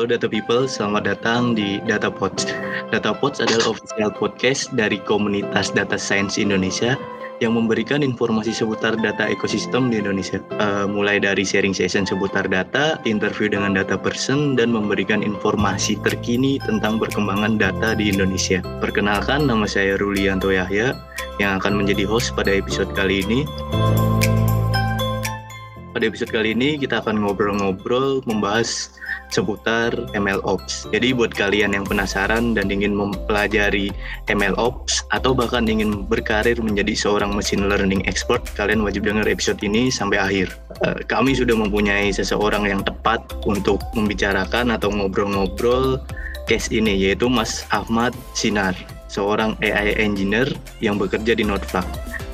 Halo Data People, selamat datang di Data Pods. Data Pods adalah official podcast dari komunitas Data Science Indonesia yang memberikan informasi seputar data ekosistem di Indonesia. Uh, mulai dari sharing session seputar data, interview dengan data person, dan memberikan informasi terkini tentang perkembangan data di Indonesia. Perkenalkan, nama saya Rulianto Yahya yang akan menjadi host pada episode kali ini. Pada episode kali ini kita akan ngobrol-ngobrol membahas seputar ML Ops. Jadi buat kalian yang penasaran dan ingin mempelajari ML Ops atau bahkan ingin berkarir menjadi seorang machine learning expert, kalian wajib dengar episode ini sampai akhir. Eh, kami sudah mempunyai seseorang yang tepat untuk membicarakan atau ngobrol-ngobrol case ini yaitu Mas Ahmad Sinar, seorang AI engineer yang bekerja di Noteflag.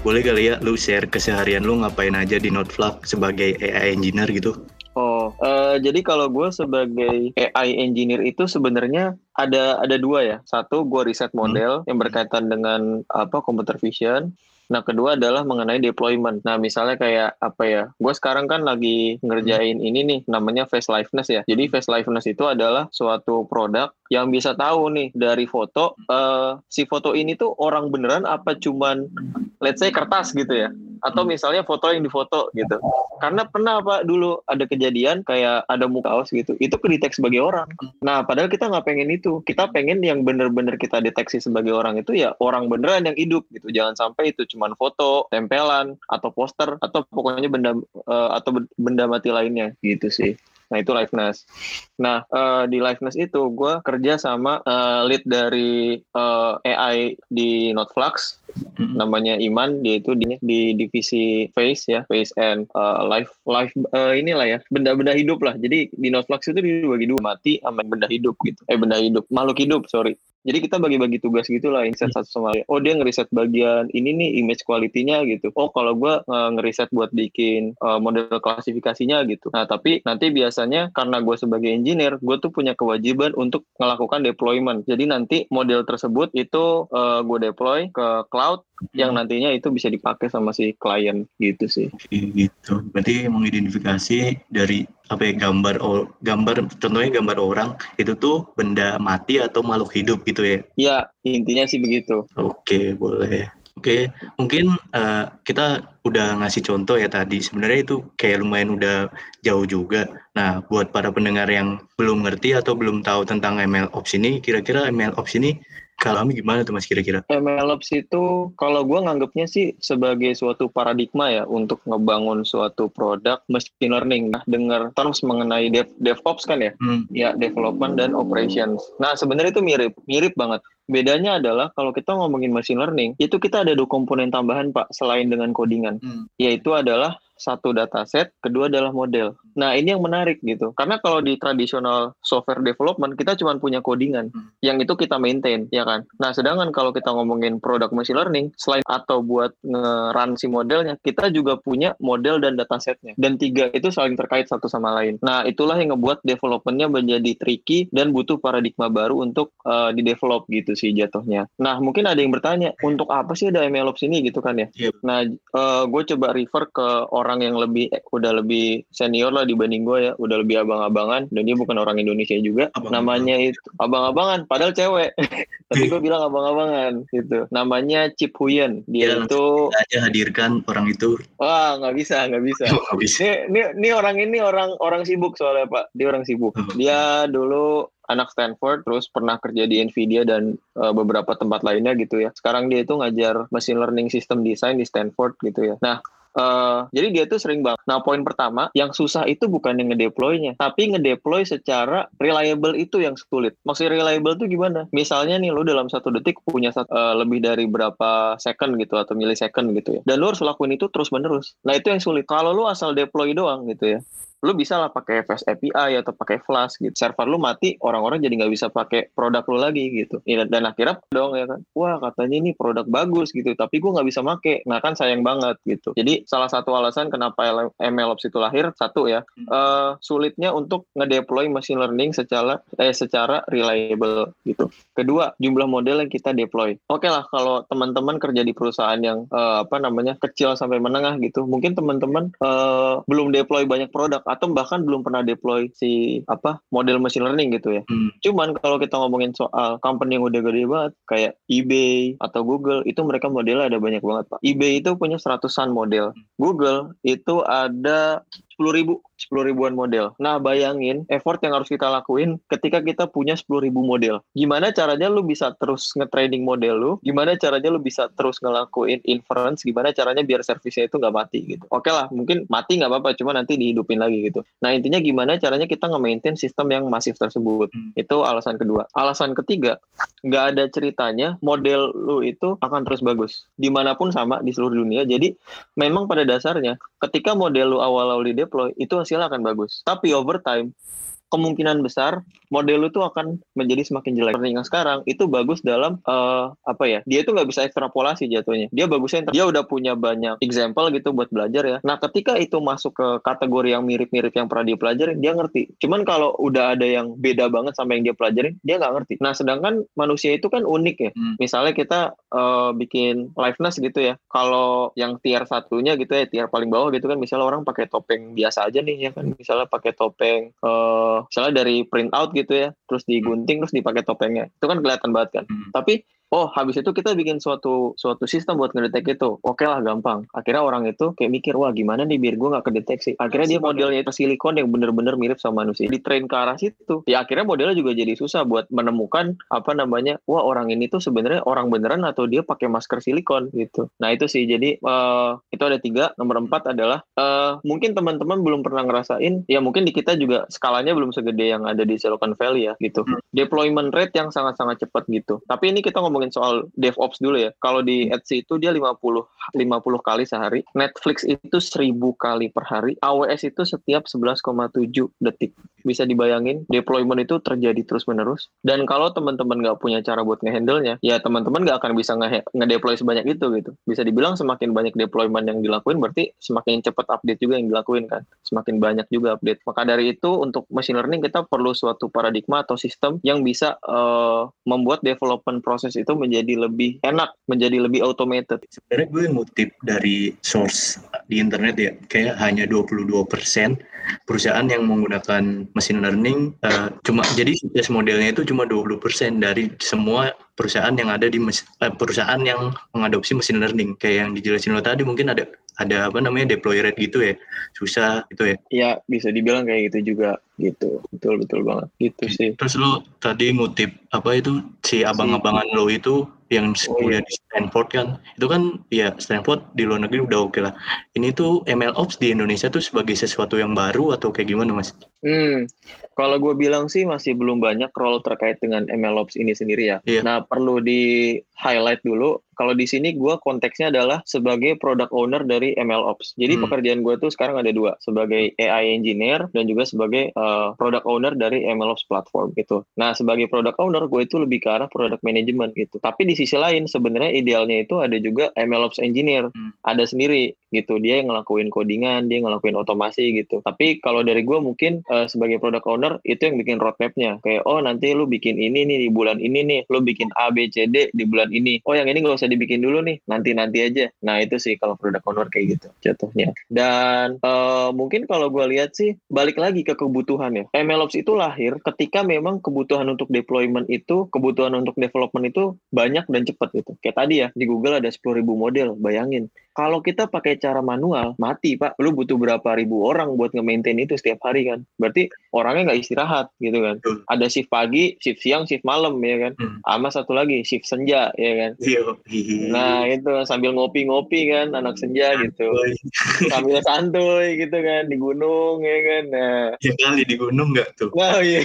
Boleh kali ya lu share keseharian lu ngapain aja di Noteflag sebagai AI engineer gitu? Oh, uh, jadi kalau gue sebagai AI engineer itu sebenarnya ada ada dua ya. Satu gue riset hmm. model hmm. yang berkaitan dengan apa computer vision. Nah, kedua adalah mengenai deployment. Nah, misalnya kayak apa ya? Gue sekarang kan lagi ngerjain hmm. ini nih, namanya face liveness ya. Jadi face liveness itu adalah suatu produk yang bisa tahu nih dari foto, uh, si foto ini tuh orang beneran apa cuman, let's say kertas gitu ya? atau misalnya foto yang difoto gitu karena pernah pak dulu ada kejadian kayak ada muka kaos gitu itu kedetek sebagai orang nah padahal kita nggak pengen itu kita pengen yang bener-bener kita deteksi sebagai orang itu ya orang beneran yang hidup gitu jangan sampai itu cuman foto tempelan atau poster atau pokoknya benda uh, atau benda mati lainnya. Gitu sih. Nah itu liveness. Nah uh, di liveness itu gue kerja sama uh, lead dari uh, AI di Noteflux. Hmm. namanya Iman. Dia itu di, di divisi face ya. Face and uh, life life uh, inilah ya. Benda-benda hidup lah. Jadi di Noteflux itu dibagi dua. Mati sama benda hidup gitu. Eh benda hidup. Makhluk hidup sorry jadi kita bagi-bagi tugas gitu lah insight satu sama lain. Oh dia ngeriset bagian ini nih image quality-nya gitu. Oh kalau gue uh, ngeriset buat bikin uh, model klasifikasinya gitu. Nah tapi nanti biasanya karena gue sebagai engineer gue tuh punya kewajiban untuk melakukan deployment. Jadi nanti model tersebut itu uh, gue deploy ke cloud yang nantinya itu bisa dipakai sama si klien gitu sih. Gitu. Berarti mengidentifikasi dari apa ya gambar gambar contohnya gambar orang itu tuh benda mati atau makhluk hidup gitu ya? Iya, intinya sih begitu. Oke, boleh. Oke, mungkin uh, kita udah ngasih contoh ya tadi. Sebenarnya itu kayak lumayan udah jauh juga. Nah, buat para pendengar yang belum ngerti atau belum tahu tentang ML Ops ini, kira-kira ML Ops ini kalau kami gimana tuh mas kira-kira? MLOps itu kalau gue nganggapnya sih sebagai suatu paradigma ya untuk ngebangun suatu produk machine learning. Nah, dengar terus mengenai dev, DevOps kan ya? Hmm. Ya, development dan operations. Nah, sebenarnya itu mirip, mirip banget. Bedanya adalah kalau kita ngomongin machine learning, itu kita ada dua komponen tambahan Pak, selain dengan codingan. Hmm. Yaitu adalah satu dataset, kedua adalah model. Nah, ini yang menarik gitu. Karena kalau di tradisional software development kita cuma punya codingan hmm. yang itu kita maintain, ya kan. Nah, sedangkan kalau kita ngomongin product machine learning, selain atau buat nge-run si modelnya, kita juga punya model dan datasetnya. Dan tiga itu saling terkait satu sama lain. Nah, itulah yang ngebuat developmentnya menjadi tricky dan butuh paradigma baru untuk uh, di-develop gitu sih jatuhnya. Nah, mungkin ada yang bertanya, untuk apa sih ada MLOps ini gitu kan ya? Yep. Nah, uh, gue coba refer ke orang orang yang lebih eh, udah lebih senior lah dibanding gue ya, udah lebih abang-abangan dan dia bukan orang Indonesia juga. Abang Namanya itu abang-abangan, padahal cewek. Tapi gue bilang abang-abangan gitu. Namanya Chip Huyen. Dia ya, itu aja hadirkan orang itu. Wah, nggak bisa, nggak bisa. Oh, bisa. Ini, ini, ini orang ini orang orang sibuk soalnya Pak. Dia orang sibuk. Oh, dia dulu anak Stanford terus pernah kerja di Nvidia dan uh, beberapa tempat lainnya gitu ya. Sekarang dia itu ngajar machine learning system design di Stanford gitu ya. Nah, Uh, jadi dia tuh sering banget. Nah, poin pertama, yang susah itu bukan yang ngedeploynya, tapi ngedeploy secara reliable itu yang sulit. Maksudnya reliable tuh gimana? Misalnya nih, lu dalam satu detik punya uh, lebih dari berapa second gitu atau millisecond gitu ya. Dan lu harus lakuin itu terus menerus. Nah, itu yang sulit. Kalau lu asal deploy doang gitu ya, lu bisa lah pakai Fast API atau pakai Flash gitu. Server lu mati, orang-orang jadi nggak bisa pakai produk lu lagi gitu. Dan akhirnya dong ya kan, wah katanya ini produk bagus gitu, tapi gue nggak bisa make. Nah kan sayang banget gitu. Jadi salah satu alasan kenapa MLOps itu lahir satu ya, hmm. uh, sulitnya untuk ngedeploy machine learning secara eh secara reliable gitu. Kedua, jumlah model yang kita deploy. Oke okay lah kalau teman-teman kerja di perusahaan yang uh, apa namanya kecil sampai menengah gitu, mungkin teman-teman uh, belum deploy banyak produk atau bahkan belum pernah deploy si apa model machine learning gitu ya. Hmm. Cuman kalau kita ngomongin soal company yang udah gede banget kayak eBay atau Google itu mereka modelnya ada banyak banget pak. eBay itu punya seratusan model. Hmm. Google itu ada sepuluh ribu sepuluh ribuan model. Nah, bayangin effort yang harus kita lakuin ketika kita punya sepuluh ribu model. Gimana caranya lu bisa terus nge-trading model lu? Gimana caranya lu bisa terus ngelakuin inference? Gimana caranya biar servisnya itu nggak mati gitu? Oke lah, mungkin mati nggak apa-apa, cuma nanti dihidupin lagi gitu. Nah, intinya gimana caranya kita nge-maintain sistem yang masif tersebut? Hmm. Itu alasan kedua. Alasan ketiga, nggak ada ceritanya model lu itu akan terus bagus. Di mana pun sama di seluruh dunia. Jadi, memang pada dasarnya ketika model lu awal-awal di deploy itu hasilnya akan bagus. Tapi over time kemungkinan besar model itu akan menjadi semakin jelek. Learning yang sekarang itu bagus dalam uh, apa ya? Dia itu nggak bisa ekstrapolasi jatuhnya. Dia bagusnya dia udah punya banyak example gitu buat belajar ya. Nah ketika itu masuk ke kategori yang mirip-mirip yang pernah dia pelajarin, dia ngerti. Cuman kalau udah ada yang beda banget sama yang dia pelajarin, dia nggak ngerti. Nah sedangkan manusia itu kan unik ya. Hmm. Misalnya kita uh, bikin liveness gitu ya. Kalau yang tier satunya gitu ya, tier paling bawah gitu kan, misalnya orang pakai topeng biasa aja nih ya kan. Misalnya pakai topeng uh, misalnya dari print out gitu ya terus digunting terus dipakai topengnya itu kan kelihatan banget kan hmm. tapi oh habis itu kita bikin suatu suatu sistem buat ngedetek itu. Oke okay lah gampang. Akhirnya orang itu kayak mikir wah gimana nih biar gue nggak kedeteksi? Akhirnya dia modelnya itu silikon yang bener-bener mirip sama manusia. Di train ke arah situ. Ya akhirnya modelnya juga jadi susah buat menemukan apa namanya wah orang ini tuh sebenarnya orang beneran atau dia pakai masker silikon gitu. Nah itu sih. Jadi uh, itu ada tiga. Nomor empat adalah uh, mungkin teman-teman belum pernah ngerasain ya mungkin di kita juga skalanya belum segede yang ada di Silicon Valley ya gitu. Hmm. deployment rate yang sangat-sangat cepat gitu. Tapi ini kita ngomong ngomongin soal DevOps dulu ya. Kalau di hmm. Etsy itu dia 50 50 kali sehari, Netflix itu 1000 kali per hari, AWS itu setiap 11,7 detik. Bisa dibayangin deployment itu terjadi terus-menerus. Dan kalau teman-teman nggak punya cara buat ngehandle-nya, ya teman-teman nggak akan bisa nge-deploy sebanyak itu gitu. Bisa dibilang semakin banyak deployment yang dilakuin berarti semakin cepat update juga yang dilakuin kan. Semakin banyak juga update. Maka dari itu untuk machine learning kita perlu suatu paradigma atau sistem yang bisa uh, membuat development proses itu menjadi lebih enak, menjadi lebih automated. Sebenarnya gue ngutip dari source di internet ya, kayak hanya 22% perusahaan yang menggunakan machine learning uh, cuma jadi sukses modelnya itu cuma 20% dari semua perusahaan yang ada di uh, perusahaan yang mengadopsi machine learning. Kayak yang dijelasin lo tadi mungkin ada ada apa namanya deploy rate gitu ya. Susah gitu ya. Iya bisa dibilang kayak gitu juga gitu. Betul betul banget. Gitu sih. Terus lo tadi ngutip apa itu si abang-abangan lo itu yang oh, kuliah iya. di Stanford kan itu kan ya Stanford di luar negeri udah oke okay lah ini tuh ML Ops di Indonesia tuh sebagai sesuatu yang baru atau kayak gimana mas? Hmm kalau gue bilang sih masih belum banyak role terkait dengan MLOps ini sendiri ya. Yeah. Nah perlu di highlight dulu. Kalau di sini gue konteksnya adalah sebagai product owner dari MLOps. Jadi hmm. pekerjaan gue tuh sekarang ada dua, sebagai AI engineer dan juga sebagai uh, product owner dari MLOps platform gitu. Nah sebagai product owner gue itu lebih ke arah product management gitu. Tapi di sisi lain sebenarnya idealnya itu ada juga MLOps engineer, hmm. ada sendiri gitu. Dia yang ngelakuin codingan, dia ngelakuin otomasi gitu. Tapi kalau dari gue mungkin uh, sebagai product owner owner itu yang bikin roadmapnya kayak oh nanti lu bikin ini nih di bulan ini nih lu bikin A B C D di bulan ini oh yang ini gak usah dibikin dulu nih nanti nanti aja. Nah itu sih kalau product owner kayak gitu jatuhnya. Dan uh, mungkin kalau gue lihat sih balik lagi ke kebutuhan ya. MLOps itu lahir ketika memang kebutuhan untuk deployment itu kebutuhan untuk development itu banyak dan cepat gitu. Kayak tadi ya di Google ada 10.000 model bayangin kalau kita pakai cara manual, mati pak. Lu butuh berapa ribu orang buat nge-maintain itu setiap hari kan. Berarti orangnya nggak istirahat gitu kan. Hmm. Ada shift pagi, shift siang, shift malam ya kan. Hmm. Sama satu lagi shift senja ya kan. Yo. Nah itu sambil ngopi-ngopi kan anak senja gitu. sambil santuy gitu kan di gunung ya kan. Nah. Ya kali di gunung nggak tuh. Nah, iya.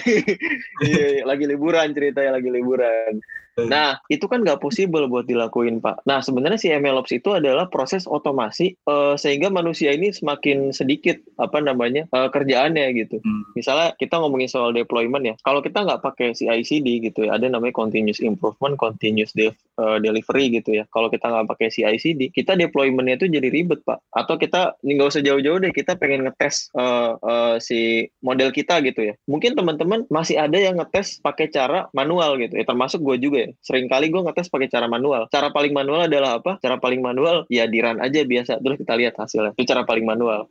iya, lagi liburan ceritanya lagi liburan. Nah, itu kan nggak possible buat dilakuin, Pak. Nah, sebenarnya si MLOps itu adalah proses otomasi uh, sehingga manusia ini semakin sedikit apa namanya uh, kerjaannya gitu. Hmm. Misalnya kita ngomongin soal deployment ya. Kalau kita nggak pakai CI/CD gitu ya, ada namanya continuous improvement, continuous dev, uh, delivery gitu ya. Kalau kita nggak pakai CI/CD, kita deploymentnya itu jadi ribet, Pak. Atau kita nggak usah jauh-jauh deh, kita pengen ngetes uh, uh, si model kita gitu ya. Mungkin teman-teman masih ada yang ngetes pakai cara manual gitu ya, termasuk gue juga ya. Sering kali gue ngetes pakai cara manual. Cara paling manual adalah apa? Cara paling manual ya di run aja biasa terus kita lihat hasilnya itu cara paling manual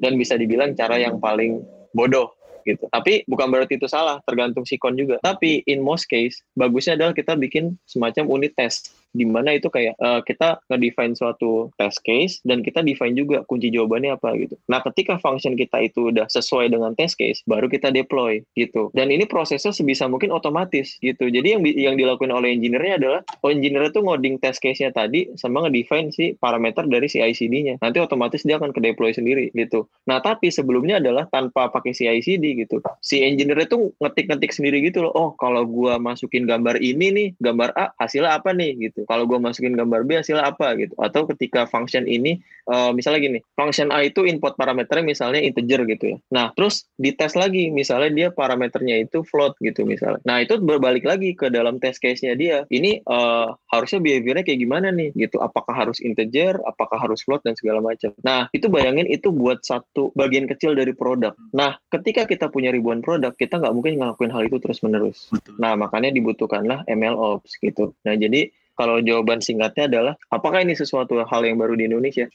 dan bisa dibilang cara yang paling bodoh gitu. Tapi bukan berarti itu salah, tergantung sikon juga. Tapi in most case, bagusnya adalah kita bikin semacam unit test di mana itu kayak uh, kita nge-define suatu test case dan kita define juga kunci jawabannya apa gitu. Nah, ketika function kita itu udah sesuai dengan test case, baru kita deploy gitu. Dan ini prosesnya sebisa mungkin otomatis gitu. Jadi yang yang dilakukan oleh engineer-nya adalah oh engineer itu ngoding test case-nya tadi sama nge-define si parameter dari CI/CD-nya. Nanti otomatis dia akan ke deploy sendiri gitu. Nah, tapi sebelumnya adalah tanpa pakai CI/CD gitu. Si engineer itu ngetik-ngetik sendiri gitu loh. Oh, kalau gua masukin gambar ini nih, gambar A hasilnya apa nih gitu gitu. Kalau gue masukin gambar B hasilnya apa gitu. Atau ketika function ini uh, misalnya gini, function A itu input parameternya misalnya integer gitu ya. Nah, terus dites lagi misalnya dia parameternya itu float gitu misalnya. Nah, itu berbalik lagi ke dalam test case-nya dia. Ini uh, harusnya behaviornya kayak gimana nih gitu. Apakah harus integer, apakah harus float dan segala macam. Nah, itu bayangin itu buat satu bagian kecil dari produk. Nah, ketika kita punya ribuan produk, kita nggak mungkin ngelakuin hal itu terus-menerus. Nah, makanya dibutuhkanlah ML Ops gitu. Nah, jadi kalau jawaban singkatnya adalah apakah ini sesuatu hal yang baru di Indonesia?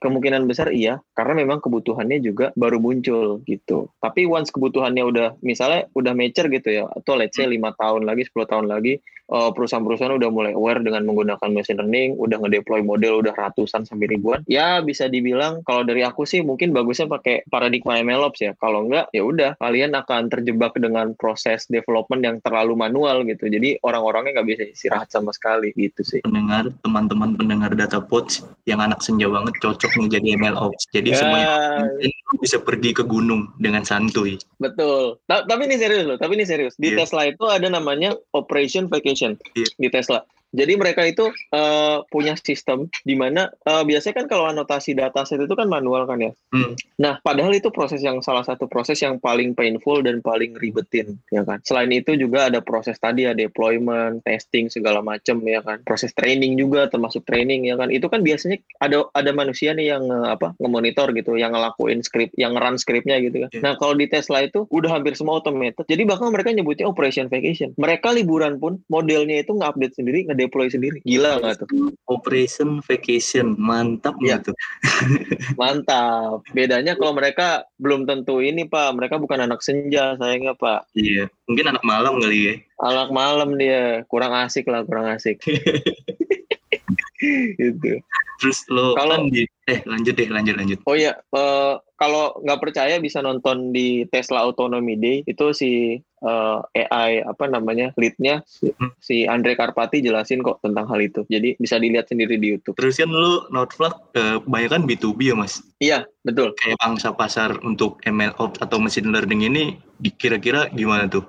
Kemungkinan besar iya, karena memang kebutuhannya juga baru muncul gitu. Tapi once kebutuhannya udah misalnya udah mature gitu ya, atau let's say lima tahun lagi, 10 tahun lagi, uh, perusahaan-perusahaan udah mulai aware dengan menggunakan machine learning, udah ngedeploy model udah ratusan sampai ribuan. Ya bisa dibilang kalau dari aku sih mungkin bagusnya pakai paradigma MLOps ya. Kalau enggak ya udah kalian akan terjebak dengan proses development yang terlalu manual gitu. Jadi orang-orangnya nggak bisa istirahat sama sekali gitu sih. Pendengar, teman-teman pendengar data pods yang anak senja banget cocok nih jadi MLOps. Jadi ya. semuanya bisa pergi ke gunung dengan santuy. Betul. Tapi ini serius loh, tapi ini serius. Di yeah. Tesla itu ada namanya operation vacation yeah. di Tesla. Jadi mereka itu uh, punya sistem di mana uh, biasanya kan kalau anotasi data set itu kan manual kan ya. Hmm. Nah, padahal itu proses yang salah satu proses yang paling painful dan paling ribetin ya kan. Selain itu juga ada proses tadi ya deployment, testing segala macam ya kan. Proses training juga termasuk training ya kan. Itu kan biasanya ada ada manusia nih yang uh, apa ngemonitor gitu, yang ngelakuin script, yang run scriptnya gitu kan. Yeah. Nah, kalau di Tesla itu udah hampir semua automated. Jadi bahkan mereka nyebutnya operation vacation. Mereka liburan pun modelnya itu nge-update sendiri, deploy sendiri. Gila nggak tuh? Operation Vacation, mantap ya. tuh? mantap. Bedanya kalau mereka belum tentu ini Pak, mereka bukan anak senja sayangnya Pak. Iya, mungkin anak malam kali ya. Anak malam dia, kurang asik lah, kurang asik. gitu. Terus lo kalau kan di eh lanjut deh lanjut lanjut. Oh iya, uh, kalau nggak percaya bisa nonton di Tesla Autonomy Day itu si uh, eh, AI apa namanya leadnya si, hmm. si Andre Karpati jelasin kok tentang hal itu. Jadi bisa dilihat sendiri di YouTube. Terus kan lu Noteflag uh, kebanyakan B2B ya mas? Iya betul. Kayak bangsa pasar untuk ML Ops atau machine learning ini kira-kira gimana tuh?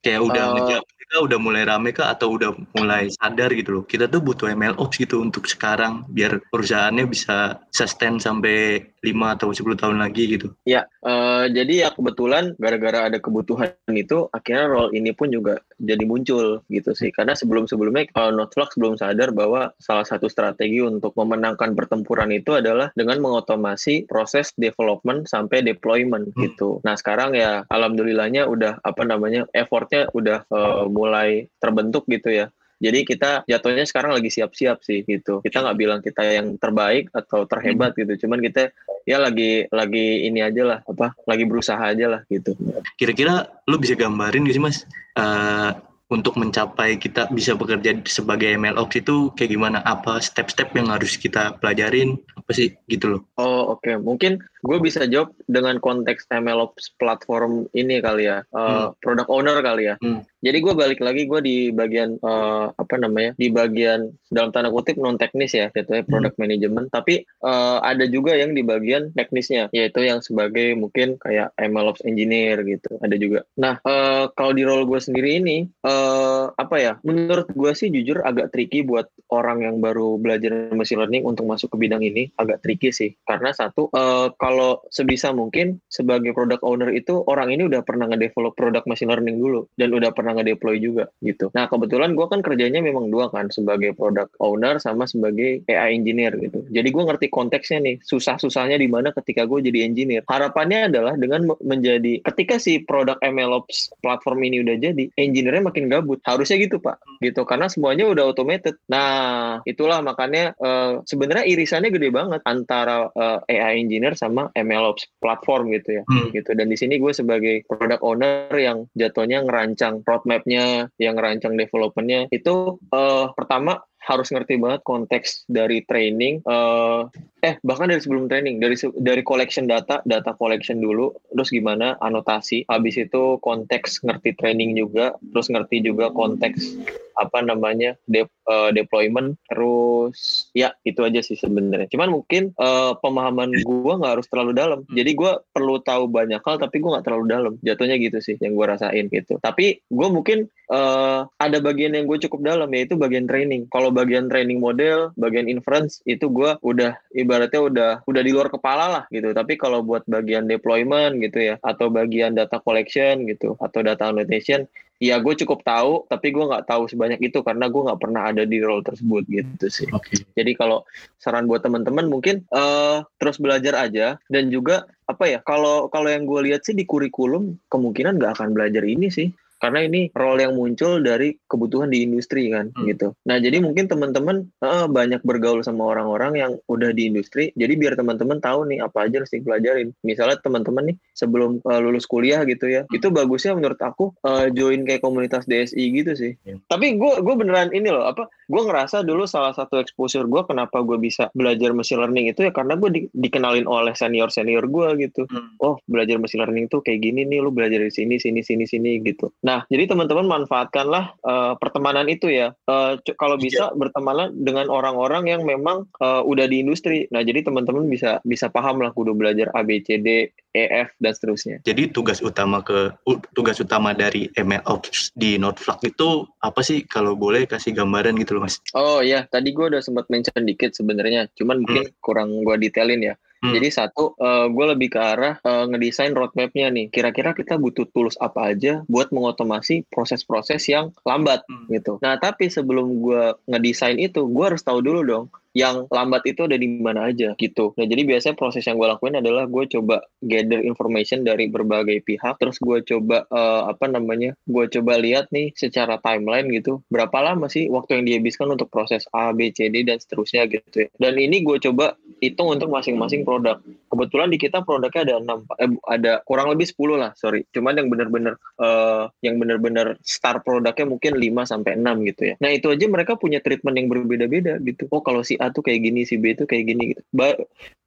Kayak udah uh, ngejawab kita udah mulai rame kah? Atau udah mulai sadar gitu loh? Kita tuh butuh ML Ops gitu untuk sekarang biar perusahaannya bisa sustain sampai 5 atau 10 tahun lagi gitu. Ya uh, jadi ya kebetulan gara-gara ada kebutuhan itu akhirnya role ini pun juga jadi muncul gitu sih. Karena sebelum-sebelumnya uh, Notflux belum sadar bahwa salah satu strategi untuk memenangkan pertempuran itu adalah dengan mengotomasi proses development sampai deployment hmm. gitu. Nah sekarang ya alhamdulillahnya udah apa namanya effortnya udah uh, mulai terbentuk gitu ya. Jadi kita jatuhnya sekarang lagi siap-siap sih gitu. Kita nggak bilang kita yang terbaik atau terhebat gitu. Cuman kita ya lagi lagi ini aja lah apa lagi berusaha aja lah gitu. Kira-kira lu bisa gambarin gitu sih mas uh, untuk mencapai kita bisa bekerja sebagai ML Ops itu kayak gimana? Apa step-step yang harus kita pelajarin? Apa sih gitu loh? Oh oke, okay. mungkin gue bisa jawab dengan konteks MLOps platform ini kali ya, uh, hmm. product owner kali ya. Hmm. Jadi gue balik lagi gue di bagian uh, apa namanya di bagian dalam tanda kutip non teknis ya, yaitu ya, product hmm. management. Tapi uh, ada juga yang di bagian teknisnya, yaitu yang sebagai mungkin kayak MLOps engineer gitu. Ada juga. Nah uh, kalau di role gue sendiri ini uh, apa ya? Menurut gue sih jujur agak tricky buat orang yang baru belajar machine learning untuk masuk ke bidang ini agak tricky sih. Karena satu uh, kalau sebisa mungkin sebagai product owner itu orang ini udah pernah ngedevelop produk machine learning dulu dan udah pernah ngedeploy juga gitu. Nah kebetulan gue kan kerjanya memang dua kan sebagai product owner sama sebagai AI engineer gitu. Jadi gue ngerti konteksnya nih susah-susahnya di mana ketika gue jadi engineer. Harapannya adalah dengan menjadi ketika si produk MLOps platform ini udah jadi, engineer-nya makin gabut. Harusnya gitu pak, gitu karena semuanya udah automated. Nah itulah makanya uh, sebenarnya irisannya gede banget antara uh, eh, AI engineer sama MLOps platform gitu ya, hmm. gitu. Dan di sini gue sebagai product owner yang jatuhnya ngerancang roadmapnya, yang ngerancang developmentnya itu uh, pertama harus ngerti banget konteks dari training uh, eh bahkan dari sebelum training dari dari collection data data collection dulu terus gimana anotasi habis itu konteks ngerti training juga terus ngerti juga konteks apa namanya de, uh, deployment terus ya itu aja sih sebenarnya. Cuman mungkin uh, pemahaman gue nggak harus terlalu dalam. Hmm. jadi gue perlu tahu banyak hal tapi gue nggak terlalu dalam. Jatuhnya gitu sih yang gue rasain gitu. Tapi gue mungkin uh, ada bagian yang gue cukup dalam yaitu bagian training. Kalau bagian training model bagian inference itu gue udah ibaratnya udah udah di luar kepala lah gitu. Tapi kalau buat bagian deployment gitu ya atau bagian data collection gitu atau data annotation ya gue cukup tahu tapi gue nggak tahu sebanyak itu karena gue nggak pernah ada di role tersebut gitu sih. Okay. jadi kalau saran buat teman-teman mungkin uh, terus belajar aja dan juga apa ya kalau kalau yang gue lihat sih di kurikulum kemungkinan nggak akan belajar ini sih karena ini role yang muncul dari kebutuhan di industri kan hmm. gitu. Nah jadi mungkin teman-teman uh, banyak bergaul sama orang-orang yang udah di industri, jadi biar teman-teman tahu nih apa aja harus dipelajarin. Misalnya teman-teman nih sebelum uh, lulus kuliah gitu ya, hmm. itu bagusnya menurut aku uh, join kayak komunitas DSI gitu sih. Hmm. Tapi gue gue beneran ini loh apa? Gue ngerasa dulu salah satu exposure gue kenapa gue bisa belajar machine learning itu ya karena gue di, dikenalin oleh senior senior gue gitu. Hmm. Oh belajar machine learning tuh kayak gini nih, lu belajar di sini sini sini sini gitu. Nah, jadi teman-teman manfaatkanlah uh, pertemanan itu ya. Uh, kalau iya. bisa yeah. bertemanlah dengan orang-orang yang memang uh, udah di industri. Nah, jadi teman-teman bisa bisa paham lah kudu belajar A B C D E F dan seterusnya. Jadi tugas utama ke tugas utama dari ML Ops di Noteflag itu apa sih kalau boleh kasih gambaran gitu loh, Mas? Oh iya, tadi gue udah sempat mention dikit sebenarnya. Cuman mungkin hmm. kurang gue detailin ya. Hmm. Jadi satu, uh, eh, gue lebih ke arah uh, ngedesain roadmapnya nih. Kira-kira kita butuh tools apa aja buat mengotomasi proses-proses yang lambat hmm. gitu. Nah tapi sebelum gue ngedesain itu, gue harus tahu dulu dong yang lambat itu ada di mana aja gitu. Nah jadi biasanya proses yang gue lakuin adalah gue coba gather information dari berbagai pihak, terus gue coba uh, apa namanya, gue coba lihat nih secara timeline gitu, berapa lama sih waktu yang dihabiskan untuk proses A, B, C, D dan seterusnya gitu ya. Dan ini gue coba hitung untuk masing-masing produk. Kebetulan di kita produknya ada enam, eh, ada kurang lebih 10 lah, sorry. Cuman yang benar-benar uh, yang benar-benar star produknya mungkin 5 sampai enam gitu ya. Nah itu aja mereka punya treatment yang berbeda-beda gitu. Oh kalau si A tuh kayak gini, si B tuh kayak gini gitu. Ba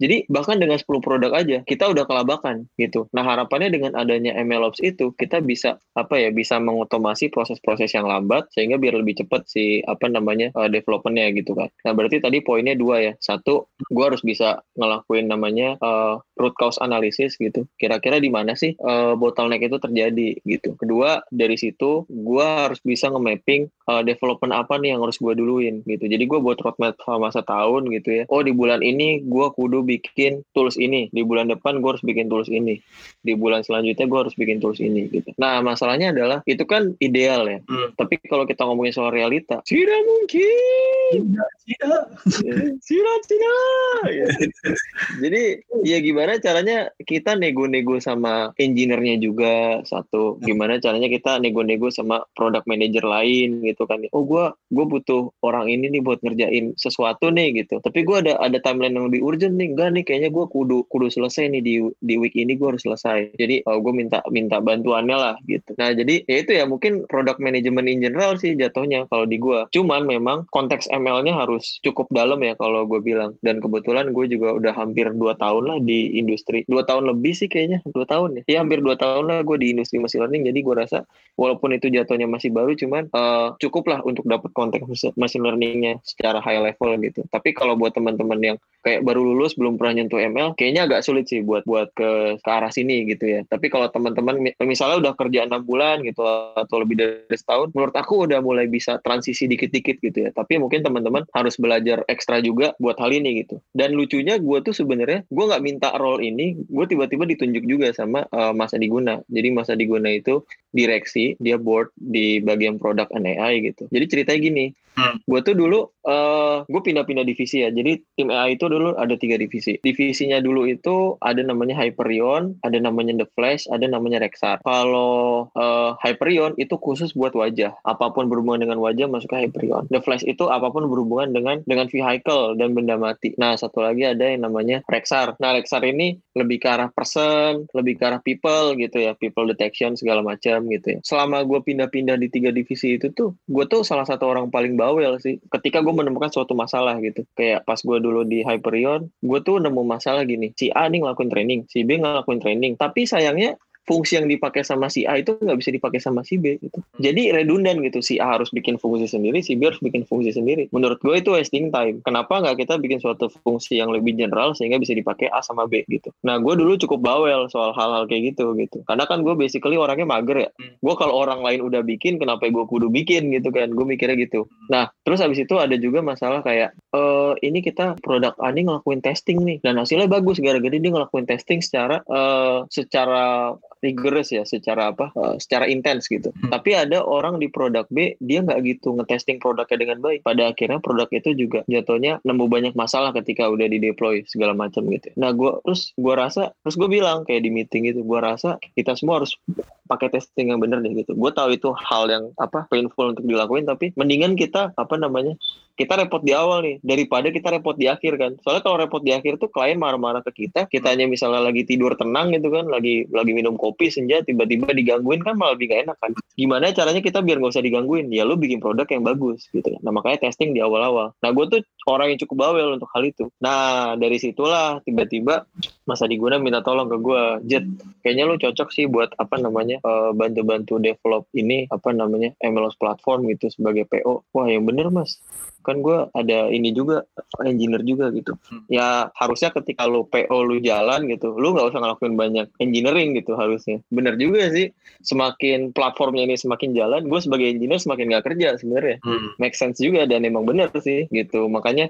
jadi bahkan dengan 10 produk aja kita udah kelabakan gitu. Nah, harapannya dengan adanya MLOps itu kita bisa apa ya, bisa mengotomasi proses-proses yang lambat sehingga biar lebih cepat si apa namanya uh, developmentnya gitu kan. Nah, berarti tadi poinnya dua ya. Satu, gua harus bisa ngelakuin namanya uh, root cause analysis gitu. Kira-kira di mana sih uh, bottleneck itu terjadi gitu. Kedua, dari situ gua harus bisa nge-mapping uh, development apa nih yang harus gua duluin gitu. Jadi gua buat roadmap masa tahun gitu ya. Oh di bulan ini gue kudu bikin tools ini. Di bulan depan gue harus bikin tools ini. Di bulan selanjutnya gue harus bikin tools ini gitu. Nah masalahnya adalah itu kan ideal ya. Hmm. tapi kalau kita ngomongin soal realita tidak mungkin. Tidak tidak. Tidak. Ya. jadi ya gimana caranya kita nego-nego sama engineer-nya juga satu. Gimana caranya kita nego-nego sama product manager lain gitu kan. Oh gue gue butuh orang ini nih buat ngerjain sesuatu nih gitu. Tapi gue ada ada timeline yang lebih urgent nih. Enggak nih kayaknya gue kudu kudu selesai nih di di week ini gue harus selesai. Jadi oh, gue minta minta bantuannya lah gitu. Nah jadi ya itu ya mungkin product management in general sih jatuhnya kalau di gue cuman memang konteks ML-nya harus cukup dalam ya kalau gue bilang. Dan kebetulan gue juga udah hampir dua tahun lah di industri. Dua tahun lebih sih kayaknya dua tahun ya. Ya hampir dua tahun lah gue di industri machine learning. Jadi gue rasa walaupun itu jatuhnya masih baru cuman uh, cukup lah untuk dapat konteks machine learningnya secara high level gitu tapi kalau buat teman-teman yang kayak baru lulus belum pernah nyentuh ML, kayaknya agak sulit sih buat buat ke ke arah sini gitu ya. Tapi kalau teman-teman misalnya udah kerja enam bulan gitu atau lebih dari setahun, menurut aku udah mulai bisa transisi dikit-dikit gitu ya. Tapi mungkin teman-teman harus belajar ekstra juga buat hal ini gitu. Dan lucunya gue tuh sebenarnya gue nggak minta role ini, gue tiba-tiba ditunjuk juga sama uh, Mas Adi Guna. Jadi Mas Adi Guna itu direksi, dia board di bagian produk and AI gitu. Jadi ceritanya gini, Hmm. Gue tuh dulu, uh, gue pindah-pindah divisi ya. Jadi tim AI itu dulu ada tiga divisi. Divisinya dulu itu ada namanya Hyperion, ada namanya The Flash, ada namanya Rexar. Kalau uh, Hyperion itu khusus buat wajah. Apa pun berhubungan dengan wajah masuk ke Hyperion. The Flash itu apa pun berhubungan dengan dengan vehicle dan benda mati. Nah satu lagi ada yang namanya Rexar. Nah Rexar ini lebih ke arah person, lebih ke arah people gitu ya, people detection segala macam gitu ya. Selama gue pindah-pindah di tiga divisi itu tuh, gue tuh salah satu orang paling bawel sih ketika gue menemukan suatu masalah gitu. Kayak pas gue dulu di Hyperion gue tuh nemu masalah gini. Si A nih ngelakuin training si B ngelakuin training. Tapi sayangnya fungsi yang dipakai sama si A itu nggak bisa dipakai sama si B gitu. Hmm. Jadi redundant gitu. Si A harus bikin fungsi sendiri, si B harus bikin fungsi sendiri. Menurut gue itu wasting time. Kenapa nggak kita bikin suatu fungsi yang lebih general sehingga bisa dipakai A sama B gitu. Nah gue dulu cukup bawel soal hal-hal kayak gitu gitu. Karena kan gue basically orangnya mager ya. Hmm. Gue kalau orang lain udah bikin, kenapa gue kudu bikin gitu kan. Gue mikirnya gitu. Hmm. Nah terus habis itu ada juga masalah kayak e, ini kita produk A ini ngelakuin testing nih dan hasilnya bagus gara-gara dia ngelakuin testing secara uh, secara rigorous ya secara apa uh, secara intens gitu. Hmm. tapi ada orang di produk B dia nggak gitu ngetesting produknya dengan baik. Pada akhirnya produk itu juga jatuhnya nemu banyak masalah ketika udah di deploy segala macam gitu. Nah gue terus gue rasa terus gue bilang kayak di meeting itu gue rasa kita semua harus pakai testing yang bener deh gitu. Gue tahu itu hal yang apa painful untuk dilakuin tapi mendingan kita apa namanya kita repot di awal nih daripada kita repot di akhir kan. Soalnya kalau repot di akhir tuh klien marah-marah ke kita kita hanya misalnya lagi tidur tenang gitu kan lagi lagi minum kopi senja tiba-tiba digangguin kan malah lebih gak enak kan. Gimana caranya kita biar nggak usah digangguin? Ya lu bikin produk yang bagus gitu kan. Nah makanya testing di awal-awal. Nah gue tuh orang yang cukup bawel untuk hal itu. Nah dari situlah tiba-tiba masa diguna minta tolong ke gue Jet kayaknya lu cocok sih buat apa namanya uh, bantu-bantu develop ini apa namanya MLOS platform gitu sebagai PO wah yang bener mas. Kan gue ada ini juga engineer juga gitu. Hmm. ya harusnya ketika lu PO lu jalan gitu lu nggak usah ngelakuin banyak engineering gitu harusnya. Bener juga sih. Semakin platformnya ini semakin jalan gue sebagai engineer semakin nggak kerja sebenarnya. Hmm. make sense juga dan emang bener sih gitu. Makanya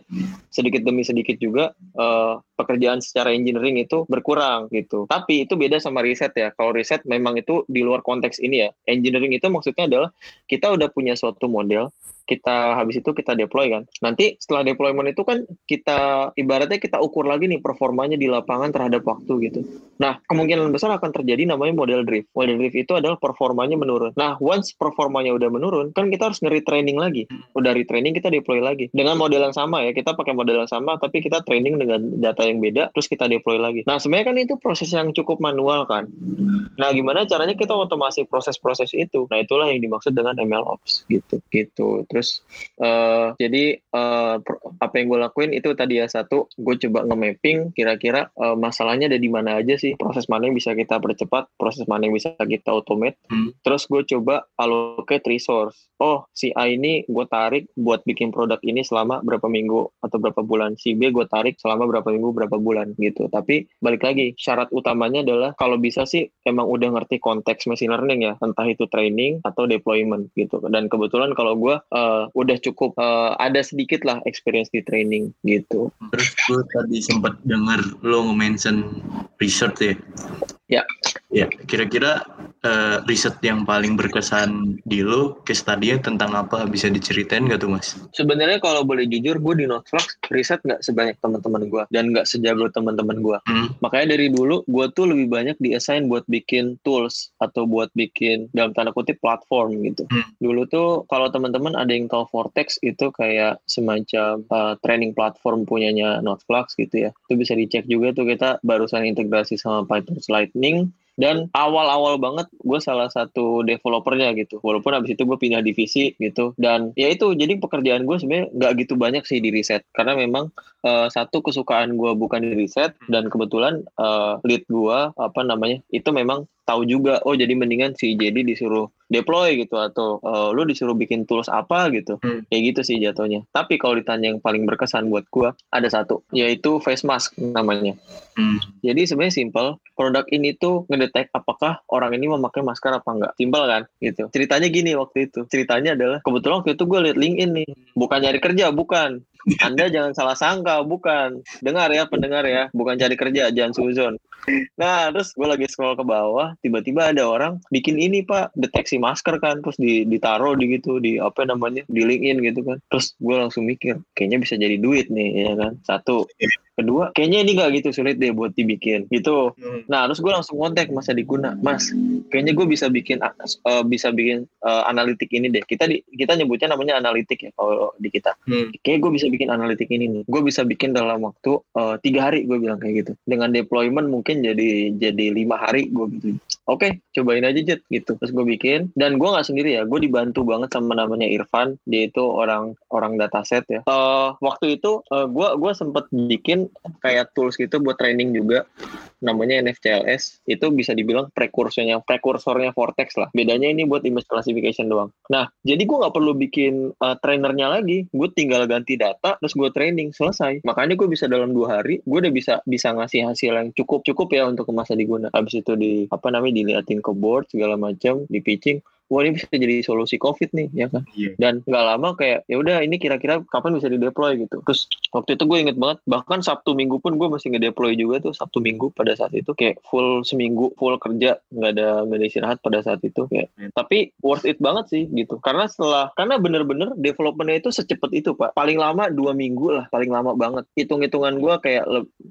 sedikit demi sedikit juga uh, pekerjaan secara engineering itu berkurang gitu. Tapi itu beda sama riset ya. Kalau riset memang itu di luar konteks ini ya. Engineering itu maksudnya adalah kita udah punya suatu model kita habis itu kita deploy kan. Nanti setelah deployment itu kan kita ibaratnya kita ukur lagi nih performanya di lapangan terhadap waktu gitu. Nah, kemungkinan besar akan terjadi namanya model drift. Model drift itu adalah performanya menurun. Nah, once performanya udah menurun, kan kita harus nge-retraining lagi. Udah retraining kita deploy lagi. Dengan model yang sama ya, kita pakai model yang sama tapi kita training dengan data yang beda terus kita deploy lagi. Nah, sebenarnya kan itu proses yang cukup manual kan. Nah, gimana caranya kita otomasi proses-proses itu? Nah, itulah yang dimaksud dengan MLOps gitu. Gitu terus uh, jadi uh, apa yang gue lakuin itu tadi ya satu gue coba nge-mapping kira-kira uh, masalahnya ada di mana aja sih proses mana yang bisa kita percepat proses mana yang bisa kita automate. Hmm. terus gue coba allocate resource. Oh si A ini gue tarik buat bikin produk ini selama berapa minggu atau berapa bulan. Si B gue tarik selama berapa minggu berapa bulan gitu. Tapi balik lagi syarat utamanya adalah kalau bisa sih emang udah ngerti konteks machine learning ya entah itu training atau deployment gitu. Dan kebetulan kalau gue uh, uh, udah cukup uh, ada sedikit lah experience di training gitu. Terus gue tadi sempat dengar lo nge-mention research ya. Ya. Ya, kira-kira uh, riset yang paling berkesan di lo, case study tentang apa bisa diceritain gak tuh mas? Sebenarnya kalau boleh jujur, gue di Notflux riset nggak sebanyak teman-teman gue dan nggak sejago teman-teman gue. Hmm. Makanya dari dulu gue tuh lebih banyak diassign buat bikin tools atau buat bikin dalam tanda kutip platform gitu. Hmm. Dulu tuh kalau teman-teman ada yang tahu Vortex itu kayak semacam uh, training platform punyanya Notflux gitu ya. Itu bisa dicek juga tuh kita barusan integrasi sama Python Lightning dan awal-awal banget gue salah satu developernya gitu. Walaupun abis itu gue pindah divisi gitu. Dan ya itu jadi pekerjaan gue sebenarnya nggak gitu banyak sih di riset. Karena memang uh, satu kesukaan gue bukan di riset. Dan kebetulan uh, lead gue apa namanya itu memang tahu juga oh jadi mendingan si jadi disuruh deploy gitu atau uh, lu disuruh bikin tools apa gitu. Hmm. kayak gitu sih jatuhnya. Tapi kalau ditanya yang paling berkesan buat gua ada satu yaitu face mask namanya. Hmm. jadi sebenarnya simple produk ini tuh ngedetek apakah orang ini memakai masker apa enggak. Simple kan? Gitu. Ceritanya gini waktu itu. Ceritanya adalah kebetulan waktu itu gue liat LinkedIn nih. Bukan nyari kerja bukan Anda jangan salah sangka, bukan. Dengar ya pendengar ya, bukan cari kerja, jangan suzon. Nah, terus gue lagi scroll ke bawah, tiba-tiba ada orang bikin ini pak, deteksi masker kan, terus di, ditaruh di gitu, di apa namanya, di LinkedIn gitu kan. Terus gue langsung mikir, kayaknya bisa jadi duit nih, ya kan. Satu, kedua kayaknya ini gak gitu sulit deh buat dibikin gitu. Hmm. nah terus gue langsung kontak mas Adiguna mas kayaknya gue bisa bikin uh, bisa bikin uh, analitik ini deh. Kita di, kita nyebutnya namanya analitik ya kalau di kita. Hmm. kayaknya gue bisa bikin analitik ini nih. Gue bisa bikin dalam waktu uh, tiga hari gue bilang kayak gitu. Dengan deployment mungkin jadi jadi lima hari gue gitu. Oke okay, cobain aja jet gitu. Terus gue bikin. Dan gue nggak sendiri ya gue dibantu banget sama namanya Irfan. Dia itu orang orang dataset ya. Uh, waktu itu uh, gue gue sempet bikin kayak tools gitu buat training juga. Namanya NFCLS itu bisa dibilang prekursornya prekursornya Vortex lah. Bedanya ini buat image classification doang. Nah jadi gue nggak perlu bikin uh, trainernya lagi. Gue tinggal ganti data terus gue training. Selesai. Makanya gue bisa dalam dua hari gue udah bisa bisa ngasih hasil yang cukup cukup ya untuk masa diguna. Habis itu di apa namanya diliatin ke board segala macam di pitching wah ini bisa jadi solusi COVID nih ya kan. Yeah. Dan nggak lama kayak ya udah ini kira-kira kapan bisa dideploy gitu. Terus waktu itu gue inget banget bahkan Sabtu Minggu pun gue masih ngedeploy juga tuh Sabtu Minggu pada saat itu kayak full seminggu full kerja nggak ada nggak ada istirahat pada saat itu kayak. Yeah. Tapi worth it banget sih gitu. Karena setelah karena bener-bener developmentnya itu secepat itu pak. Paling lama dua minggu lah paling lama banget. Hitung-hitungan gue kayak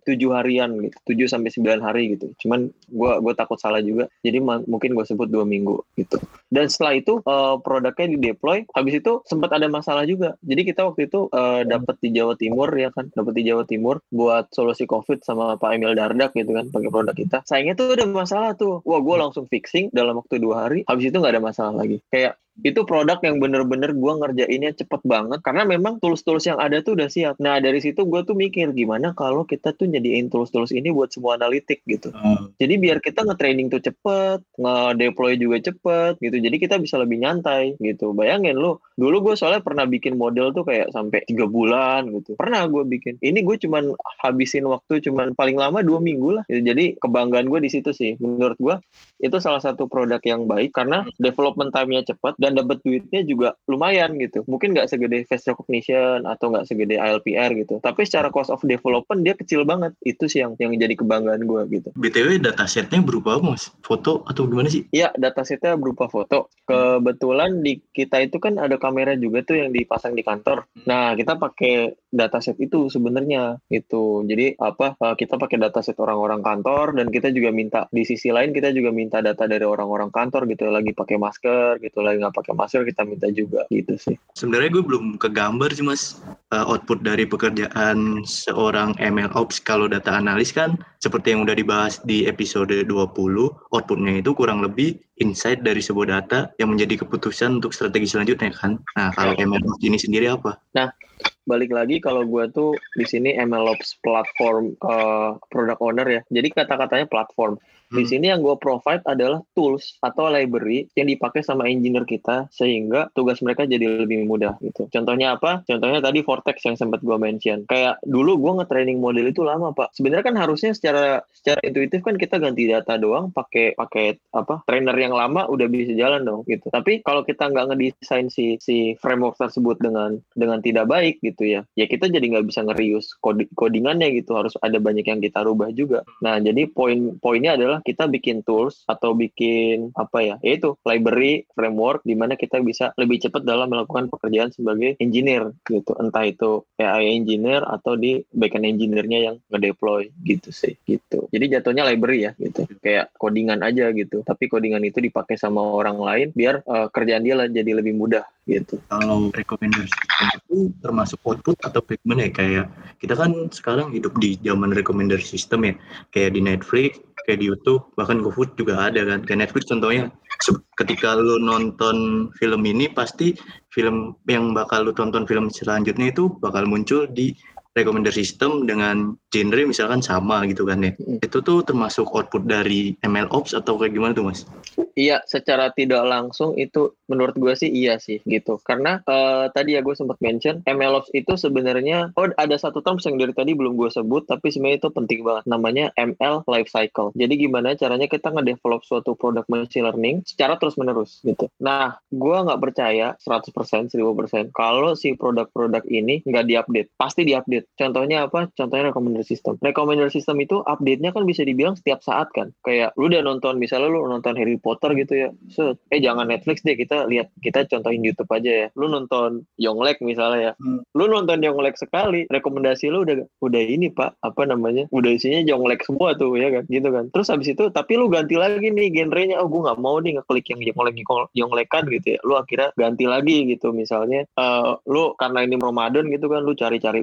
tujuh harian gitu, tujuh sampai sembilan hari gitu. Cuman gue gue takut salah juga. Jadi mungkin gue sebut dua minggu gitu. Dan setelah itu uh, produknya di deploy habis itu sempat ada masalah juga. Jadi kita waktu itu uh, dapat di Jawa Timur ya kan? Dapat di Jawa Timur buat solusi COVID sama Pak Emil Dardak gitu kan pakai produk kita. Sayangnya tuh ada masalah tuh. Wah gue langsung fixing dalam waktu dua hari. Habis itu nggak ada masalah lagi. Kayak itu produk yang bener-bener gue ngerjainnya cepet banget karena memang tools-tools yang ada tuh udah siap. Nah dari situ gue tuh mikir gimana kalau kita tuh nyediain tools-tools ini buat semua analitik gitu. Hmm. Jadi biar kita nge-training tuh cepet, nge-deploy juga cepet gitu. Jadi kita bisa lebih nyantai gitu. Bayangin lo, dulu gue soalnya pernah bikin model tuh kayak sampai tiga bulan gitu. Pernah gue bikin. Ini gue cuman habisin waktu cuman paling lama dua minggu lah. Gitu. Jadi kebanggaan gue di situ sih. Menurut gue itu salah satu produk yang baik karena development time-nya cepat dan dan dapat duitnya juga lumayan gitu. Mungkin nggak segede face recognition atau nggak segede ALPR gitu. Tapi secara cost of development dia kecil banget. Itu sih yang yang jadi kebanggaan gue gitu. BTW datasetnya berupa apa mas? Foto atau gimana sih? Iya datasetnya berupa foto. Kebetulan di kita itu kan ada kamera juga tuh yang dipasang di kantor. Nah kita pakai dataset itu sebenarnya gitu. Jadi apa eh, kita pakai dataset orang-orang kantor dan kita juga minta di sisi lain kita juga minta data dari orang-orang kantor gitu lagi pakai masker gitu lagi nggak pakai masker kita minta juga gitu sih. Sebenarnya gue belum kegambar sih mas uh, output dari pekerjaan seorang ML Ops kalau data analis kan seperti yang udah dibahas di episode 20 outputnya itu kurang lebih insight dari sebuah data yang menjadi keputusan untuk strategi selanjutnya kan. Nah kalau ML Ops ini sendiri apa? Nah balik lagi kalau gue tuh di sini MLOps platform uh, product owner ya. Jadi kata-katanya platform. Di hmm. sini yang gue provide adalah tools atau library yang dipakai sama engineer kita sehingga tugas mereka jadi lebih mudah gitu. Contohnya apa? Contohnya tadi Vortex yang sempat gue mention. Kayak dulu gue nge-training model itu lama pak. Sebenarnya kan harusnya secara secara intuitif kan kita ganti data doang pakai pakai apa trainer yang lama udah bisa jalan dong gitu. Tapi kalau kita nggak ngedesain si si framework tersebut dengan dengan tidak baik gitu ya, ya kita jadi nggak bisa ngerius codingannya gitu. Harus ada banyak yang kita rubah juga. Nah jadi poin poinnya adalah kita bikin tools atau bikin apa ya yaitu library framework di mana kita bisa lebih cepat dalam melakukan pekerjaan sebagai engineer gitu. Entah itu AI engineer atau di backend engineer-nya yang ngedeploy gitu sih gitu. Jadi jatuhnya library ya gitu. Kayak codingan aja gitu. Tapi codingan itu dipakai sama orang lain biar uh, kerjaan dia lah jadi lebih mudah gitu. Kalau rekomendasi itu termasuk output atau gimana ya kayak kita kan sekarang hidup di zaman rekomendasi sistem ya. Kayak di Netflix kayak di YouTube bahkan GoFood juga ada kan. Kayak Netflix contohnya ketika lu nonton film ini pasti film yang bakal lu tonton film selanjutnya itu bakal muncul di rekomendasi sistem dengan genre misalkan sama gitu kan ya. Hmm. Itu tuh termasuk output dari ML Ops atau kayak gimana tuh Mas? Iya, secara tidak langsung itu menurut gue sih iya sih gitu. Karena uh, tadi ya gue sempat mention MLOps itu sebenarnya oh ada satu term yang dari tadi belum gue sebut tapi sebenarnya itu penting banget namanya ML life cycle. Jadi gimana caranya kita ngedevelop suatu produk machine learning secara terus menerus gitu. Nah, gue nggak percaya 100% 1000% kalau si produk-produk ini nggak diupdate. Pasti diupdate. Contohnya apa? Contohnya recommender system. Recommender system itu update-nya kan bisa dibilang setiap saat kan. Kayak lu udah nonton misalnya lu nonton Harry Potter gitu ya so eh jangan Netflix deh kita lihat kita contohin YouTube aja ya. Lu nonton Yonglek misalnya ya. Hmm. lu nonton Yonglek sekali rekomendasi lu udah udah ini pak. Apa namanya? Udah isinya Yonglek semua tuh ya kan? Gitu kan. Terus habis itu tapi lu ganti lagi nih genrenya. Oh gue nggak mau nih ngeklik yang Yonglek Yonglekan gitu ya. Lu akhirnya ganti lagi gitu misalnya. Uh, lu karena ini Ramadan gitu kan lu cari-cari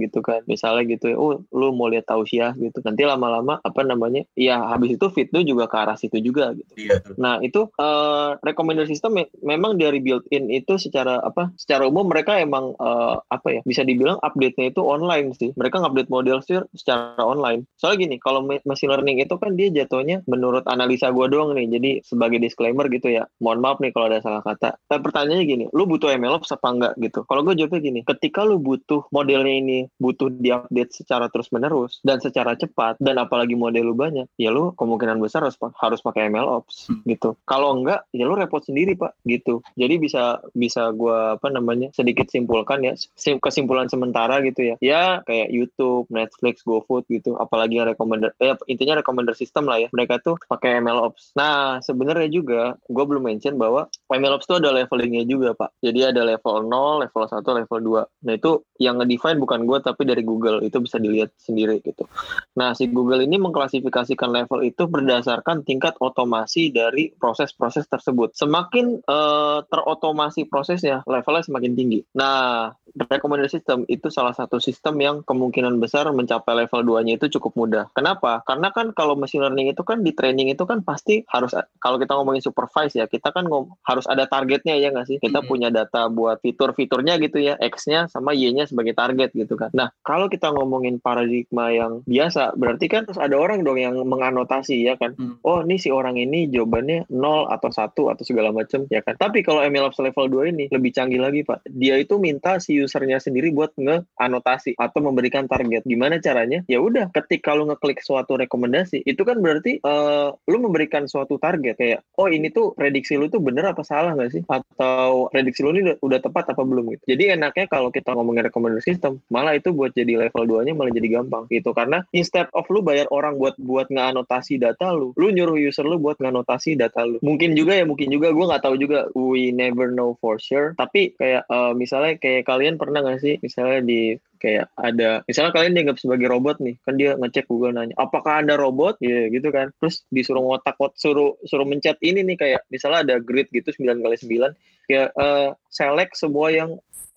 gitu kan misalnya gitu ya oh lu mau lihat tausiah gitu nanti lama-lama apa namanya ya habis itu fit lu juga ke arah situ juga gitu iya. Nah itu uh, recommender system memang dari built-in itu secara apa? Secara umum mereka emang uh, apa ya? Bisa dibilang update-nya itu online sih. Mereka ngupdate model sih secara online. Soalnya gini, kalau machine learning itu kan dia jatuhnya menurut analisa gue doang nih. Jadi sebagai disclaimer gitu ya. Mohon maaf nih kalau ada salah kata. Tapi pertanyaannya gini, lu butuh MLOps apa enggak gitu? Kalau gue jawabnya gini, ketika lu butuh modelnya ini butuh diupdate secara terus menerus dan secara cepat dan apalagi model lu banyak, ya lu kemungkinan besar harus harus pakai MLOps. Hmm. gitu. Kalau enggak ya lu repot sendiri pak gitu. Jadi bisa bisa gue apa namanya sedikit simpulkan ya kesimpulan sementara gitu ya. Ya kayak YouTube Netflix GoFood gitu apalagi yang recommender eh, intinya recommender system lah ya. Mereka tuh pakai MLOps nah sebenarnya juga gue belum mention bahwa MLOps tuh ada levelingnya juga pak. Jadi ada level 0 level 1 level 2 nah itu yang ngedefine bukan gue tapi dari Google itu bisa dilihat sendiri gitu nah si Google ini mengklasifikasikan level itu berdasarkan tingkat otomasi dari proses-proses tersebut. Semakin uh, terotomasi prosesnya, levelnya semakin tinggi. Nah, recommender system itu salah satu sistem yang kemungkinan besar mencapai level 2-nya itu cukup mudah. Kenapa? Karena kan kalau machine learning itu kan di training itu kan pasti harus kalau kita ngomongin supervise ya, kita kan ngom, harus ada targetnya ya nggak sih? Kita mm-hmm. punya data buat fitur-fiturnya gitu ya, X-nya sama Y-nya sebagai target gitu kan. Nah, kalau kita ngomongin paradigma yang biasa, berarti kan terus ada orang dong yang menganotasi ya kan. Mm. Oh, ini si orang ini jawaban jawabannya 0 atau 1 atau segala macam ya kan. Tapi kalau MLOps level 2 ini lebih canggih lagi Pak. Dia itu minta si usernya sendiri buat nge-anotasi atau memberikan target. Gimana caranya? Ya udah, ketika lu ngeklik suatu rekomendasi, itu kan berarti uh, lu memberikan suatu target kayak oh ini tuh prediksi lu tuh bener apa salah nggak sih? Atau prediksi lu ini udah, udah tepat apa belum gitu. Jadi enaknya kalau kita ngomongin rekomendasi sistem, malah itu buat jadi level 2-nya malah jadi gampang gitu. Karena instead of lu bayar orang buat buat nganotasi data lu, lu nyuruh user lu buat nganotasi data lu. Mungkin juga ya, mungkin juga. Gue nggak tahu juga. We never know for sure. Tapi kayak uh, misalnya kayak kalian pernah nggak sih? Misalnya di kayak ada misalnya kalian dianggap sebagai robot nih. Kan dia ngecek Google nanya apakah anda robot? Ya yeah, gitu kan. Terus disuruh ngotak suruh suruh mencet ini nih kayak misalnya ada grid gitu 9 kali 9 ya uh, select semua yang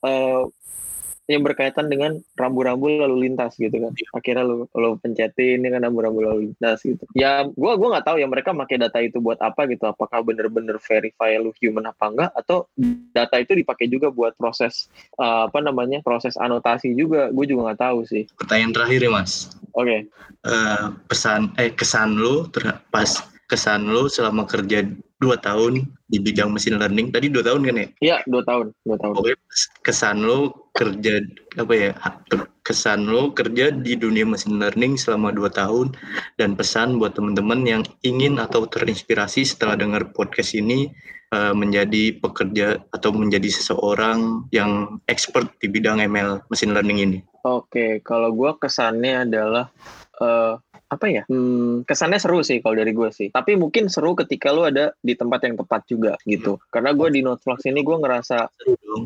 uh, yang berkaitan dengan rambu-rambu lalu lintas gitu kan. Akhirnya lu lo pencetin ini kan rambu-rambu lalu lintas gitu. Ya gua gua nggak tahu ya mereka pakai data itu buat apa gitu. Apakah bener-bener verify lu human apa enggak atau data itu dipakai juga buat proses uh, apa namanya? proses anotasi juga. Gue juga nggak tahu sih. Pertanyaan terakhir ya, Mas. Oke. Okay. Uh, eh, pesan eh kesan lu pas kesan lu selama kerja dua tahun di bidang machine learning tadi dua tahun kan ya? Iya dua tahun dua tahun. Oke kesan lo kerja apa ya kesan lo kerja di dunia machine learning selama dua tahun dan pesan buat teman-teman yang ingin atau terinspirasi setelah dengar podcast ini uh, menjadi pekerja atau menjadi seseorang yang expert di bidang ML machine learning ini. Oke kalau gue kesannya adalah uh, apa ya? Hmm, kesannya seru sih kalau dari gue sih. Tapi mungkin seru ketika lu ada di tempat yang tepat juga gitu. Hmm. karena gue di Noteflux ini gue ngerasa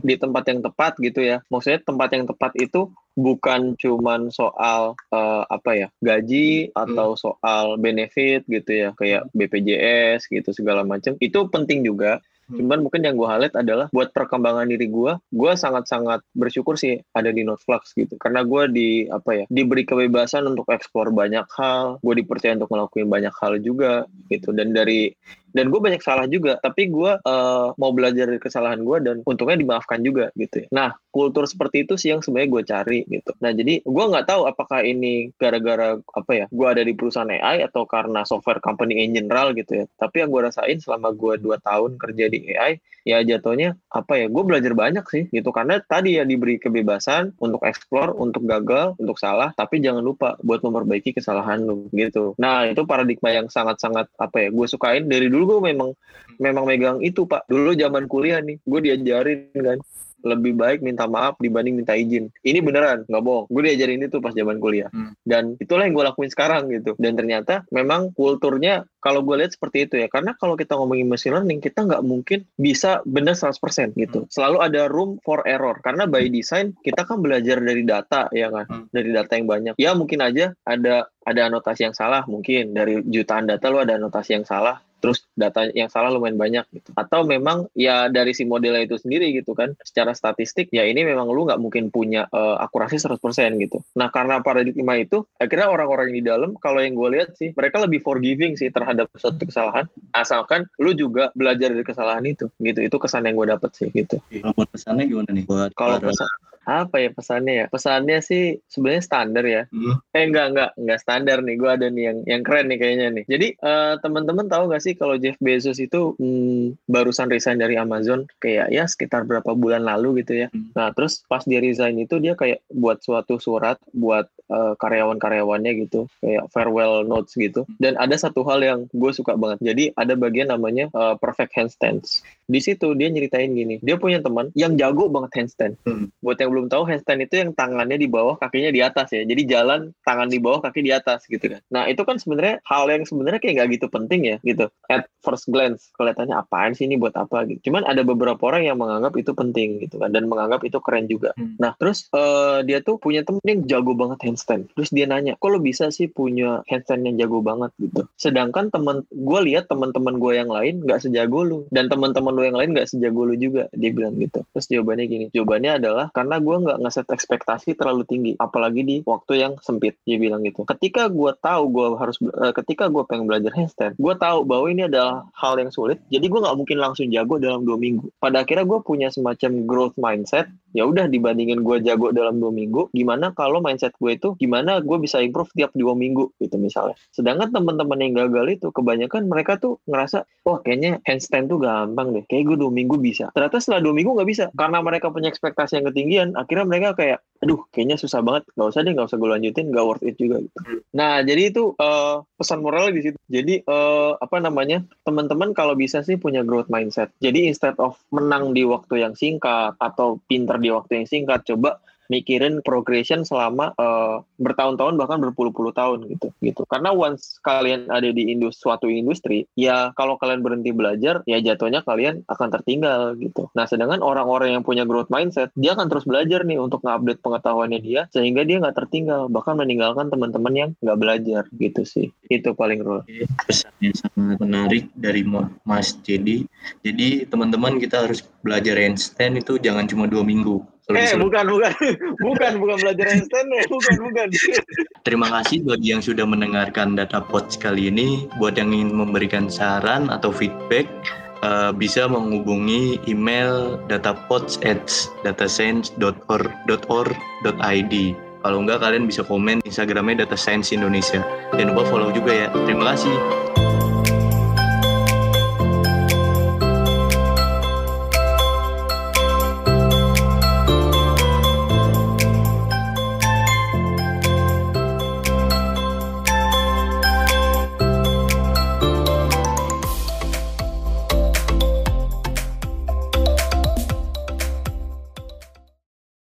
di tempat yang tepat gitu ya. Maksudnya tempat yang tepat itu bukan cuman soal uh, apa ya gaji atau hmm. soal benefit gitu ya. Kayak BPJS gitu segala macam itu penting juga. Hmm. Cuman mungkin yang gue highlight adalah buat perkembangan diri gue, gue sangat-sangat bersyukur sih ada di Noteflux gitu. Karena gue di apa ya, diberi kebebasan untuk eksplor banyak hal, gue dipercaya untuk ngelakuin banyak hal juga gitu. Dan dari dan gue banyak salah juga tapi gue uh, mau belajar dari kesalahan gue dan untungnya dimaafkan juga gitu ya. Nah kultur seperti itu sih yang sebenarnya gue cari gitu. Nah jadi gue nggak tahu apakah ini gara-gara apa ya gue ada di perusahaan AI atau karena software company in general gitu ya. Tapi yang gue rasain selama gue dua tahun kerja di AI ya jatuhnya apa ya gue belajar banyak sih gitu. Karena tadi ya diberi kebebasan untuk explore untuk gagal untuk salah tapi jangan lupa buat memperbaiki kesalahan lu gitu. Nah itu paradigma yang sangat-sangat apa ya gue sukain. Dari dulu gue memang memang megang itu pak dulu zaman kuliah nih gue diajarin kan lebih baik minta maaf dibanding minta izin. Ini beneran, nggak bohong. Gue diajarin itu pas zaman kuliah. Hmm. Dan itulah yang gue lakuin sekarang gitu. Dan ternyata memang kulturnya kalau gue lihat seperti itu ya. Karena kalau kita ngomongin machine learning, kita nggak mungkin bisa bener 100% gitu. Hmm. Selalu ada room for error. Karena by design, kita kan belajar dari data ya kan. Hmm. Dari data yang banyak. Ya mungkin aja ada ada anotasi yang salah mungkin. Dari jutaan data lo ada anotasi yang salah terus data yang salah lumayan banyak gitu. Atau memang ya dari si modelnya itu sendiri gitu kan, secara statistik ya ini memang lu nggak mungkin punya uh, akurasi 100% gitu. Nah karena paradigma itu, akhirnya orang-orang yang di dalam, kalau yang gue lihat sih, mereka lebih forgiving sih terhadap suatu kesalahan, asalkan lu juga belajar dari kesalahan itu gitu. Itu kesan yang gue dapet sih gitu. Kalau buat pesannya gimana nih? Buat kalau pesan apa ya pesannya ya? Pesannya sih sebenarnya standar ya. Hmm. eh enggak enggak enggak standar nih. Gue ada nih yang yang keren nih kayaknya nih. Jadi uh, teman-teman tahu gak sih kalau Jeff Bezos itu hmm, barusan resign dari Amazon kayak ya sekitar berapa bulan lalu gitu ya. Hmm. nah terus pas dia resign itu dia kayak buat suatu surat buat uh, karyawan-karyawannya gitu kayak farewell notes gitu. Dan ada satu hal yang gue suka banget. Jadi ada bagian namanya uh, perfect handstands. Di situ dia nyeritain gini dia punya teman yang jago banget handstand. Hmm. buat yang belum tahu handstand itu yang tangannya di bawah kakinya di atas ya. Jadi jalan tangan di bawah kaki di atas gitu kan. Nah itu kan sebenarnya hal yang sebenarnya kayak nggak gitu penting ya gitu. At first glance kelihatannya apaan sih ini buat apa gitu. Cuman ada beberapa orang yang menganggap itu penting gitu kan dan menganggap itu keren juga. Hmm. nah terus uh, dia tuh punya temen yang jago banget handstand terus dia nanya kok lo bisa sih punya handstand yang jago banget? Gitu. Sedangkan teman gue lihat teman-teman gue yang lain nggak sejago lu. Dan teman-teman lu yang lain nggak sejago lu juga dia bilang gitu. Terus jawabannya gini jawabannya adalah karena gue nggak ngeset ekspektasi terlalu tinggi apalagi di waktu yang sempit dia bilang gitu. Ketika gue tahu gue harus uh, ketika gue pengen belajar handstand gue tahu bahwa ini adalah hal yang sulit jadi gue nggak mungkin langsung jago dalam dua minggu. Pada akhirnya gue punya semacam growth mindset ya udah dibandingin gue jago dalam dua minggu gimana kalau mindset gue itu gimana gue bisa improve tiap dua minggu gitu misalnya. Sedangkan teman-teman yang gagal itu kebanyakan mereka tuh ngerasa wah kayaknya handstand tuh gampang deh kayak gue dua minggu bisa. Ternyata setelah dua minggu nggak bisa karena mereka punya ekspektasi yang ketinggian akhirnya mereka kayak aduh kayaknya susah banget nggak usah deh nggak usah gue lanjutin nggak worth it juga gitu. Nah jadi itu uh, pesan moral di situ. Jadi uh, apa namanya teman-teman kalau bisa sih punya growth mindset. Jadi instead of menang di waktu yang singkat atau pinter di waktu yang singkat coba mikirin progression selama uh, bertahun-tahun bahkan berpuluh-puluh tahun gitu gitu. Karena once kalian ada di industri suatu industri ya kalau kalian berhenti belajar ya jatuhnya kalian akan tertinggal gitu. Nah sedangkan orang-orang yang punya growth mindset dia akan terus belajar nih untuk ngupdate pengetahuannya dia sehingga dia nggak tertinggal bahkan meninggalkan teman-teman yang nggak belajar gitu sih. Itu paling rule. Pesannya sangat menarik dari Mas Jadi jadi teman-teman kita harus belajar handstand itu jangan cuma dua minggu eh bukan bukan bukan bukan belajar handstand ya bukan bukan terima kasih bagi yang sudah mendengarkan data pods kali ini buat yang ingin memberikan saran atau feedback uh, bisa menghubungi email datapods at datascience.org.id kalau enggak kalian bisa komen Instagramnya Data Science Indonesia. Jangan lupa follow juga ya. Terima kasih.